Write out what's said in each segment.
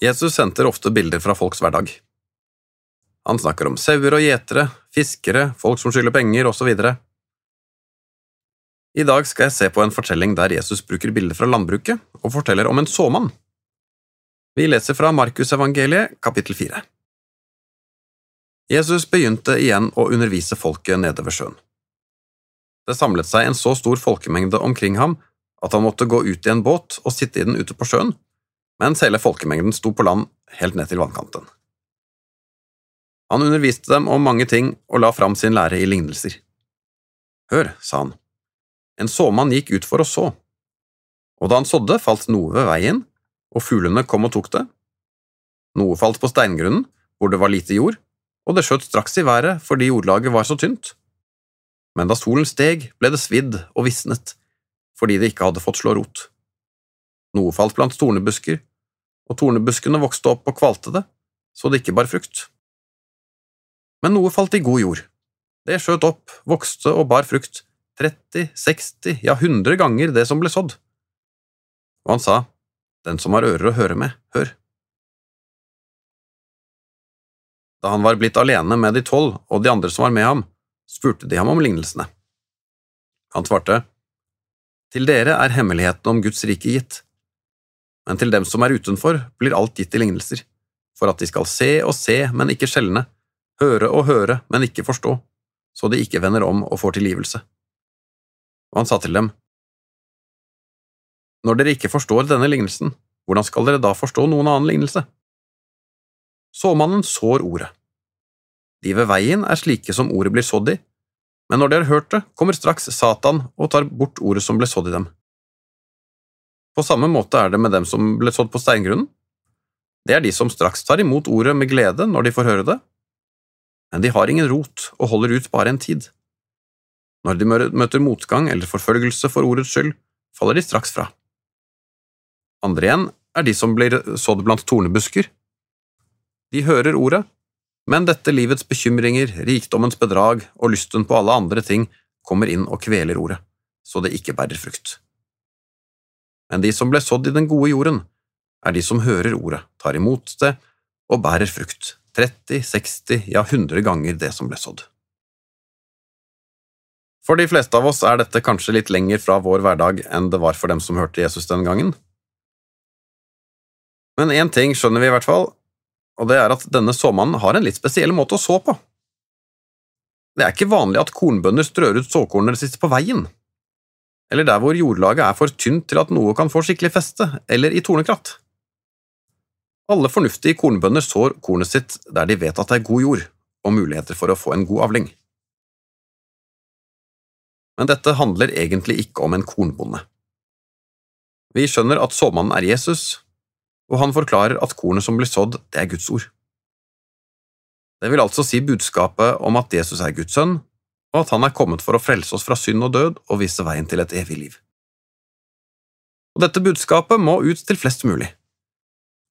Jesus sendte ofte bilder fra folks hverdag. Han snakker om sauer og gjetere, fiskere, folk som skylder penger, osv. I dag skal jeg se på en fortelling der Jesus bruker bilder fra landbruket og forteller om en såmann. Vi leser fra Markusevangeliet, kapittel 4. Jesus begynte igjen å undervise folket nede ved sjøen. Det samlet seg en så stor folkemengde omkring ham at han måtte gå ut i en båt og sitte i den ute på sjøen, mens hele folkemengden sto på land helt ned til vannkanten. Han underviste dem om mange ting og la fram sin lære i lignelser. Hør, sa han, en såmann gikk ut for å så, og da han sådde, falt noe ved veien, og fuglene kom og tok det. Noe falt på steingrunnen, hvor det var lite jord, og det skjøt straks i været fordi jordlaget var så tynt. Men da solen steg, ble det svidd og visnet, fordi det ikke hadde fått slå rot. Noe falt blant tornebusker, og tornebuskene vokste opp og kvalte det, så det ikke bar frukt. Men noe falt i god jord. Det skjøt opp, vokste og bar frukt, 30, 60, ja 100 ganger det som ble sådd. Og han sa, Den som har ører å høre med, hør. Da han var blitt alene med de tolv og de andre som var med ham, spurte de ham om lignelsene. Han svarte, Til dere er hemmeligheten om Guds rike gitt, men til dem som er utenfor, blir alt gitt i lignelser, for at de skal se og se, men ikke skjelne, høre og høre, men ikke forstå, så de ikke vender om og får tilgivelse. Og han sa til dem, Når dere ikke forstår denne lignelsen, hvordan skal dere da forstå noen annen lignelse? Såmannen sår ordet. De ved veien er slike som ordet blir sådd i, men når de har hørt det, kommer straks Satan og tar bort ordet som ble sådd i dem. På samme måte er det med dem som ble sådd på steingrunnen. Det er de som straks tar imot ordet med glede når de får høre det, men de har ingen rot og holder ut bare en tid. Når de møter motgang eller forfølgelse for ordets skyld, faller de straks fra. Andre igjen er de som blir sådd blant tornebusker. De hører ordet, men dette livets bekymringer, rikdommens bedrag og lysten på alle andre ting kommer inn og kveler ordet, så det ikke bærer frukt. Men de som ble sådd i den gode jorden, er de som hører ordet, tar imot det og bærer frukt, 30, 60, ja 100 ganger det som ble sådd. For de fleste av oss er dette kanskje litt lenger fra vår hverdag enn det var for dem som hørte Jesus den gangen. Men én ting skjønner vi i hvert fall, og det er at denne såmannen har en litt spesiell måte å så på. Det er ikke vanlig at kornbønder strør ut såkornene sine på veien, eller der hvor jordlaget er for tynt til at noe kan få skikkelig feste, eller i tornekratt. Alle fornuftige kornbønder sår kornet sitt der de vet at det er god jord og muligheter for å få en god avling. Men dette handler egentlig ikke om en kornbonde. Vi skjønner at såmannen er Jesus, og han forklarer at kornet som blir sådd, det er Guds ord. Det vil altså si budskapet om at Jesus er Guds sønn, og at han er kommet for å frelse oss fra synd og død og vise veien til et evig liv. Og Dette budskapet må ut til flest mulig.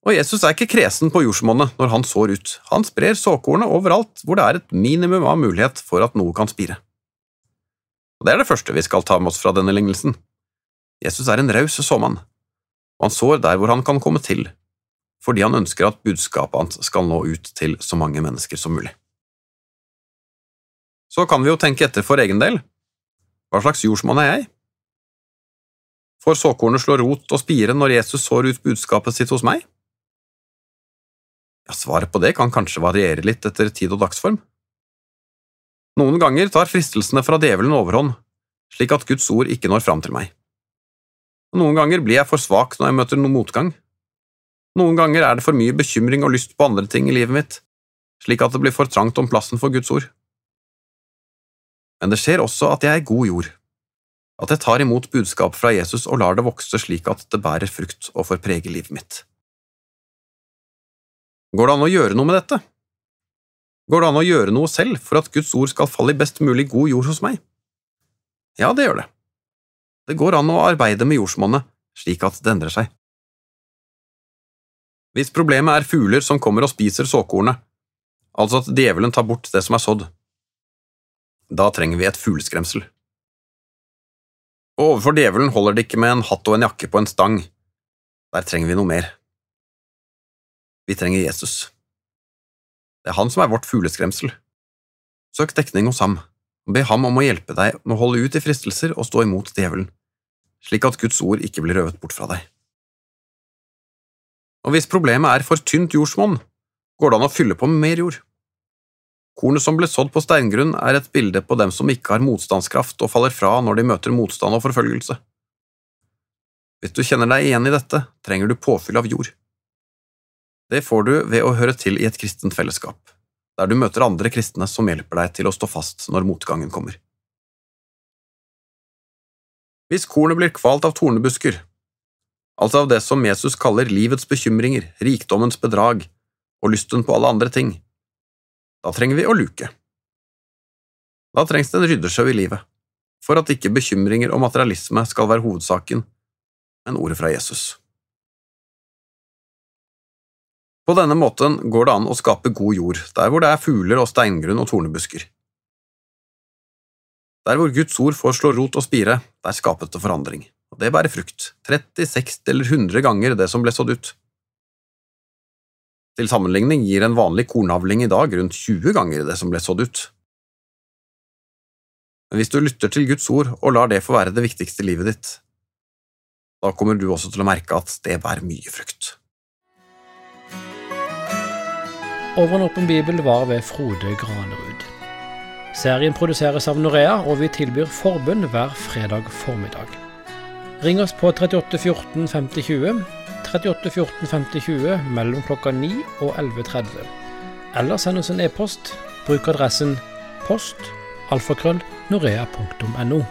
Og Jesus er ikke kresen på jordsmonnet når han sår ut, han sprer såkornet overalt hvor det er et minimum av mulighet for at noe kan spire. Og Det er det første vi skal ta med oss fra denne lignelsen. Jesus er en raus såmann, og han sår der hvor han kan komme til, fordi han ønsker at budskapet hans skal nå ut til så mange mennesker som mulig. Så kan vi jo tenke etter for egen del. Hva slags jordsmonn er jeg? Får såkornet slå rot og spire når Jesus sår ut budskapet sitt hos meg? Ja, Svaret på det kan kanskje variere litt etter tid og dagsform. Noen ganger tar fristelsene fra djevelen overhånd, slik at Guds ord ikke når fram til meg. Noen ganger blir jeg for svak når jeg møter noen motgang. Noen ganger er det for mye bekymring og lyst på andre ting i livet mitt, slik at det blir for trangt om plassen for Guds ord. Men det skjer også at jeg er god jord, at jeg tar imot budskapet fra Jesus og lar det vokse slik at det bærer frukt og får prege livet mitt. Går det an å gjøre noe med dette? Går det an å gjøre noe selv for at Guds ord skal falle i best mulig god jord hos meg? Ja, det gjør det. Det går an å arbeide med jordsmonnet slik at det endrer seg. Hvis problemet er fugler som kommer og spiser såkornet, altså at djevelen tar bort det som er sådd, da trenger vi et fugleskremsel. Overfor djevelen holder det ikke med en hatt og en jakke på en stang, der trenger vi noe mer. Vi trenger Jesus. Det er han som er vårt fugleskremsel. Søk dekning hos ham, og be ham om å hjelpe deg med å holde ut i fristelser og stå imot djevelen, slik at Guds ord ikke blir røvet bort fra deg. Og hvis problemet er for tynt jordsmonn, går det an å fylle på med mer jord. Kornet som ble sådd på steingrunn, er et bilde på dem som ikke har motstandskraft og faller fra når de møter motstand og forfølgelse. Hvis du kjenner deg igjen i dette, trenger du påfyll av jord. Det får du ved å høre til i et kristent fellesskap, der du møter andre kristne som hjelper deg til å stå fast når motgangen kommer. Hvis kornet blir kvalt av tornebusker, altså av det som Jesus kaller livets bekymringer, rikdommens bedrag og lysten på alle andre ting, da trenger vi å luke. Da trengs det en ryddesjau i livet, for at ikke bekymringer og materialisme skal være hovedsaken, men ordet fra Jesus. På denne måten går det an å skape god jord, der hvor det er fugler og steingrunn og tornebusker. Der hvor Guds ord får slå rot og spire, der skapes det forandring, og det bærer frukt, 30, 60 eller 100 ganger det som ble sådd ut. Til sammenligning gir en vanlig kornavling i dag rundt 20 ganger det som ble sådd ut. Men hvis du lytter til Guds ord og lar det få være det viktigste i livet ditt, da kommer du også til å merke at det bærer mye frukt. Over en åpen bibel var ved Frode Granerud. Serien produseres av Norea, og vi tilbyr forbund hver fredag formiddag. Ring oss på 38 14 50 20 38 14 50 20 mellom klokka 9 og 11.30. Eller send oss en e-post. Bruk adressen post alfakrøll norea.no.